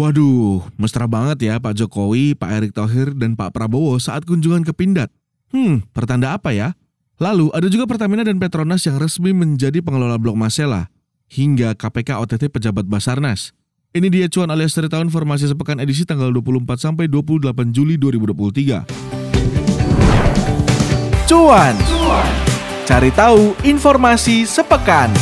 Waduh, mesra banget ya Pak Jokowi, Pak Erick Thohir, dan Pak Prabowo saat kunjungan ke Pindad. Hmm, pertanda apa ya? Lalu ada juga Pertamina dan Petronas yang resmi menjadi pengelola Blok Masela, hingga KPK OTT pejabat Basarnas. Ini dia cuan alias cerita informasi sepekan edisi tanggal 24 sampai 28 Juli 2023. Cuan. Cari tahu informasi sepekan.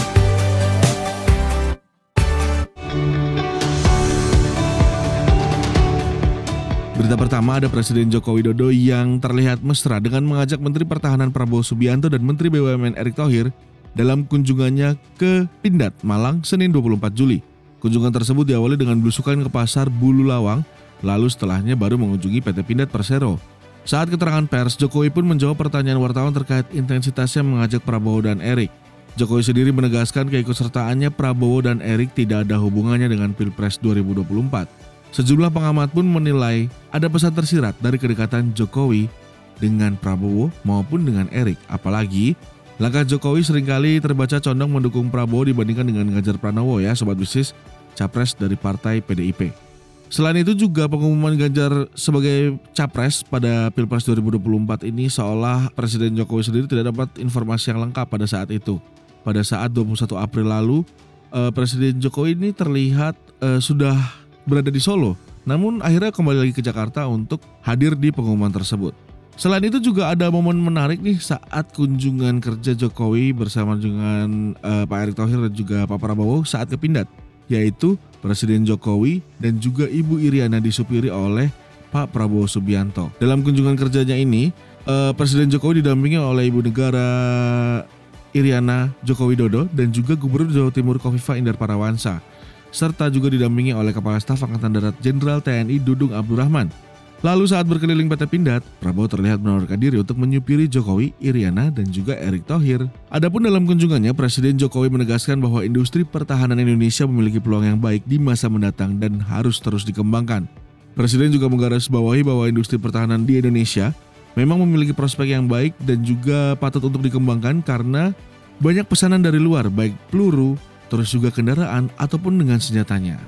Pertama ada Presiden Joko Widodo yang terlihat mesra dengan mengajak Menteri Pertahanan Prabowo Subianto dan Menteri BUMN Erick Thohir dalam kunjungannya ke Pindad, Malang, Senin 24 Juli. Kunjungan tersebut diawali dengan belusukan ke pasar Bulu Lawang, lalu setelahnya baru mengunjungi PT Pindad Persero. Saat keterangan pers, Jokowi pun menjawab pertanyaan wartawan terkait intensitasnya mengajak Prabowo dan Erik. Jokowi sendiri menegaskan keikutsertaannya Prabowo dan Erik tidak ada hubungannya dengan Pilpres 2024. Sejumlah pengamat pun menilai ada pesan tersirat dari kedekatan Jokowi dengan Prabowo maupun dengan Erik. Apalagi langkah Jokowi sering kali terbaca condong mendukung Prabowo dibandingkan dengan Ganjar Pranowo ya sobat bisnis capres dari partai PDIP. Selain itu juga pengumuman Ganjar sebagai capres pada Pilpres 2024 ini seolah Presiden Jokowi sendiri tidak dapat informasi yang lengkap pada saat itu. Pada saat 21 April lalu, eh, Presiden Jokowi ini terlihat eh, sudah berada di Solo, namun akhirnya kembali lagi ke Jakarta untuk hadir di pengumuman tersebut. Selain itu juga ada momen menarik nih saat kunjungan kerja Jokowi bersama dengan uh, Pak Erick Thohir dan juga Pak Prabowo saat ke Pindad, yaitu Presiden Jokowi dan juga Ibu Iriana disupiri oleh Pak Prabowo Subianto. Dalam kunjungan kerjanya ini, uh, Presiden Jokowi didampingi oleh Ibu Negara Iriana Joko Widodo dan juga Gubernur Jawa Timur Kofifa Indar Parawansa serta juga didampingi oleh Kepala Staf Angkatan Darat Jenderal TNI Dudung Abdurrahman. Lalu saat berkeliling PT Pindad, Prabowo terlihat menawarkan diri untuk menyupiri Jokowi, Iriana, dan juga Erick Thohir. Adapun dalam kunjungannya, Presiden Jokowi menegaskan bahwa industri pertahanan Indonesia memiliki peluang yang baik di masa mendatang dan harus terus dikembangkan. Presiden juga menggarisbawahi bahwa industri pertahanan di Indonesia memang memiliki prospek yang baik dan juga patut untuk dikembangkan karena banyak pesanan dari luar, baik peluru, terus juga kendaraan ataupun dengan senjatanya.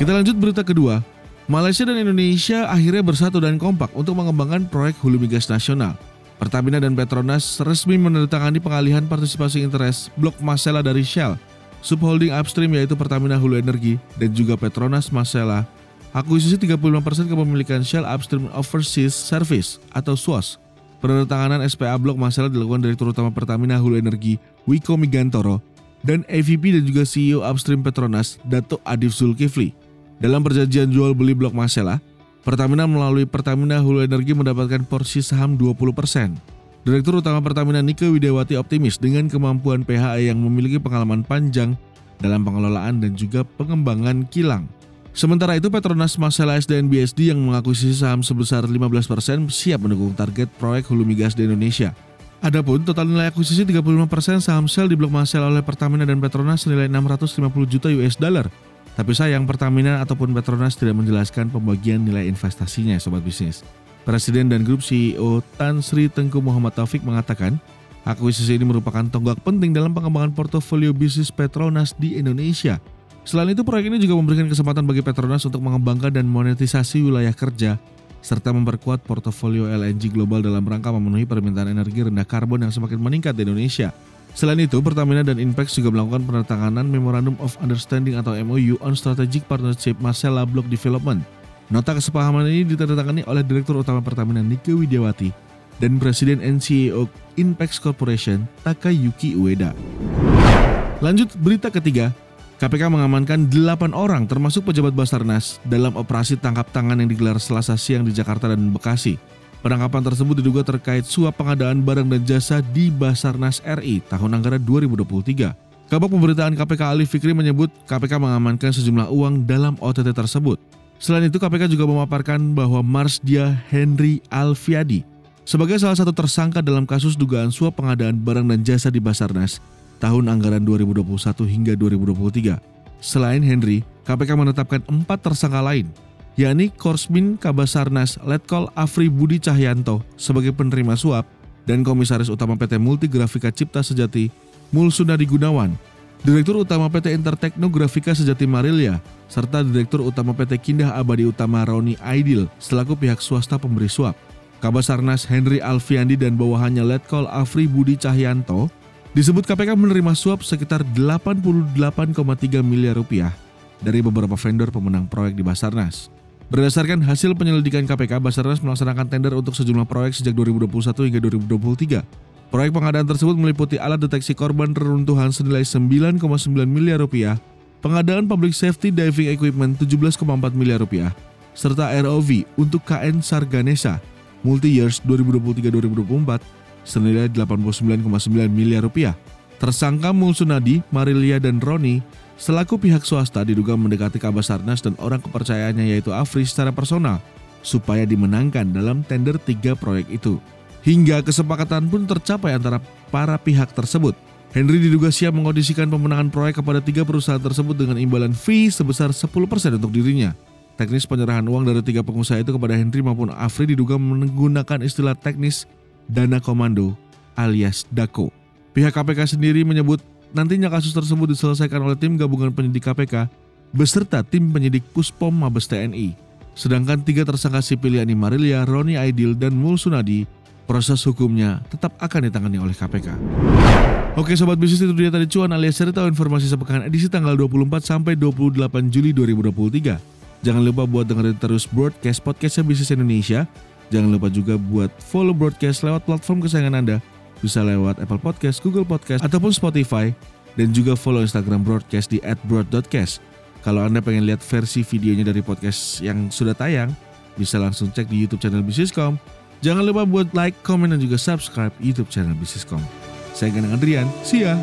Kita lanjut berita kedua. Malaysia dan Indonesia akhirnya bersatu dan kompak untuk mengembangkan proyek hulu migas nasional. Pertamina dan Petronas resmi menandatangani pengalihan partisipasi interest blok Masela dari Shell. Subholding upstream yaitu Pertamina Hulu Energi dan juga Petronas Masela akuisisi 35% kepemilikan Shell Upstream Overseas Service atau SWOS. Penandatanganan SPA Blok Masela dilakukan Direktur Utama Pertamina Hulu Energi Wiko Migantoro dan EVP dan juga CEO Upstream Petronas, Dato Adif Zulkifli. Dalam perjanjian jual beli blok Masela, Pertamina melalui Pertamina Hulu Energi mendapatkan porsi saham 20%. Direktur Utama Pertamina Nike Widewati optimis dengan kemampuan PHE yang memiliki pengalaman panjang dalam pengelolaan dan juga pengembangan kilang. Sementara itu Petronas Masela SDN BSD yang mengakuisisi saham sebesar 15% siap mendukung target proyek hulu migas di Indonesia. Adapun total nilai akuisisi 35% saham sel di blok Masel oleh Pertamina dan Petronas senilai 650 juta US dollar. Tapi sayang Pertamina ataupun Petronas tidak menjelaskan pembagian nilai investasinya sobat bisnis. Presiden dan grup CEO Tan Sri Tengku Muhammad Taufik mengatakan, akuisisi ini merupakan tonggak penting dalam pengembangan portofolio bisnis Petronas di Indonesia. Selain itu, proyek ini juga memberikan kesempatan bagi Petronas untuk mengembangkan dan monetisasi wilayah kerja serta memperkuat portofolio LNG global dalam rangka memenuhi permintaan energi rendah karbon yang semakin meningkat di Indonesia. Selain itu, Pertamina dan Inpex juga melakukan penandatanganan Memorandum of Understanding atau MOU on Strategic Partnership Marcella Block Development. Nota kesepahaman ini ditandatangani oleh Direktur Utama Pertamina Nike Widiawati dan Presiden NCEO Inpex Corporation Takayuki Ueda. Lanjut berita ketiga, KPK mengamankan 8 orang termasuk pejabat Basarnas dalam operasi tangkap tangan yang digelar selasa siang di Jakarta dan Bekasi. Penangkapan tersebut diduga terkait suap pengadaan barang dan jasa di Basarnas RI tahun anggaran 2023. Kabak pemberitaan KPK Ali Fikri menyebut KPK mengamankan sejumlah uang dalam OTT tersebut. Selain itu KPK juga memaparkan bahwa Marsdia Henry Alfiadi sebagai salah satu tersangka dalam kasus dugaan suap pengadaan barang dan jasa di Basarnas tahun anggaran 2021 hingga 2023. Selain Henry, KPK menetapkan empat tersangka lain, yakni Korsmin Kabasarnas Letkol Afri Budi Cahyanto sebagai penerima suap dan Komisaris Utama PT Multigrafika Cipta Sejati Mulsunadi Gunawan Direktur Utama PT Interteknografika Sejati Marilia, serta Direktur Utama PT Kindah Abadi Utama Roni Aidil selaku pihak swasta pemberi suap. Kabasarnas Henry Alfiandi dan bawahannya Letkol Afri Budi Cahyanto disebut KPK menerima suap sekitar 88,3 miliar rupiah dari beberapa vendor pemenang proyek di Basarnas. Berdasarkan hasil penyelidikan KPK, Basarnas melaksanakan tender untuk sejumlah proyek sejak 2021 hingga 2023 Proyek pengadaan tersebut meliputi alat deteksi korban reruntuhan senilai 9,9 miliar rupiah, pengadaan public safety diving equipment 17,4 miliar rupiah, serta ROV untuk KN Sarganesa multi years 2023-2024 senilai 89,9 miliar rupiah. Tersangka Mulsunadi, Marilia, dan Roni selaku pihak swasta diduga mendekati Kabasarnas dan orang kepercayaannya yaitu Afri secara personal supaya dimenangkan dalam tender tiga proyek itu. Hingga kesepakatan pun tercapai antara para pihak tersebut. Henry diduga siap mengondisikan pemenangan proyek kepada tiga perusahaan tersebut dengan imbalan fee sebesar 10% untuk dirinya. Teknis penyerahan uang dari tiga pengusaha itu kepada Henry maupun Afri diduga menggunakan istilah teknis dana komando alias DAKO. Pihak KPK sendiri menyebut nantinya kasus tersebut diselesaikan oleh tim gabungan penyidik KPK beserta tim penyidik Puspom Mabes TNI. Sedangkan tiga tersangka sipil yakni Marilia, Roni Aidil, dan Mulsunadi proses hukumnya tetap akan ditangani oleh KPK. Oke sobat bisnis itu dia tadi cuan alias cerita informasi sepekan edisi tanggal 24 sampai 28 Juli 2023. Jangan lupa buat dengerin terus broadcast podcastnya Bisnis Indonesia. Jangan lupa juga buat follow broadcast lewat platform kesayangan Anda. Bisa lewat Apple Podcast, Google Podcast, ataupun Spotify. Dan juga follow Instagram broadcast di @broad.cast. Kalau Anda pengen lihat versi videonya dari podcast yang sudah tayang, bisa langsung cek di YouTube channel Bisniscom Jangan lupa buat like, komen, dan juga subscribe YouTube channel Bisniscom. Saya Ganang Adrian, see ya!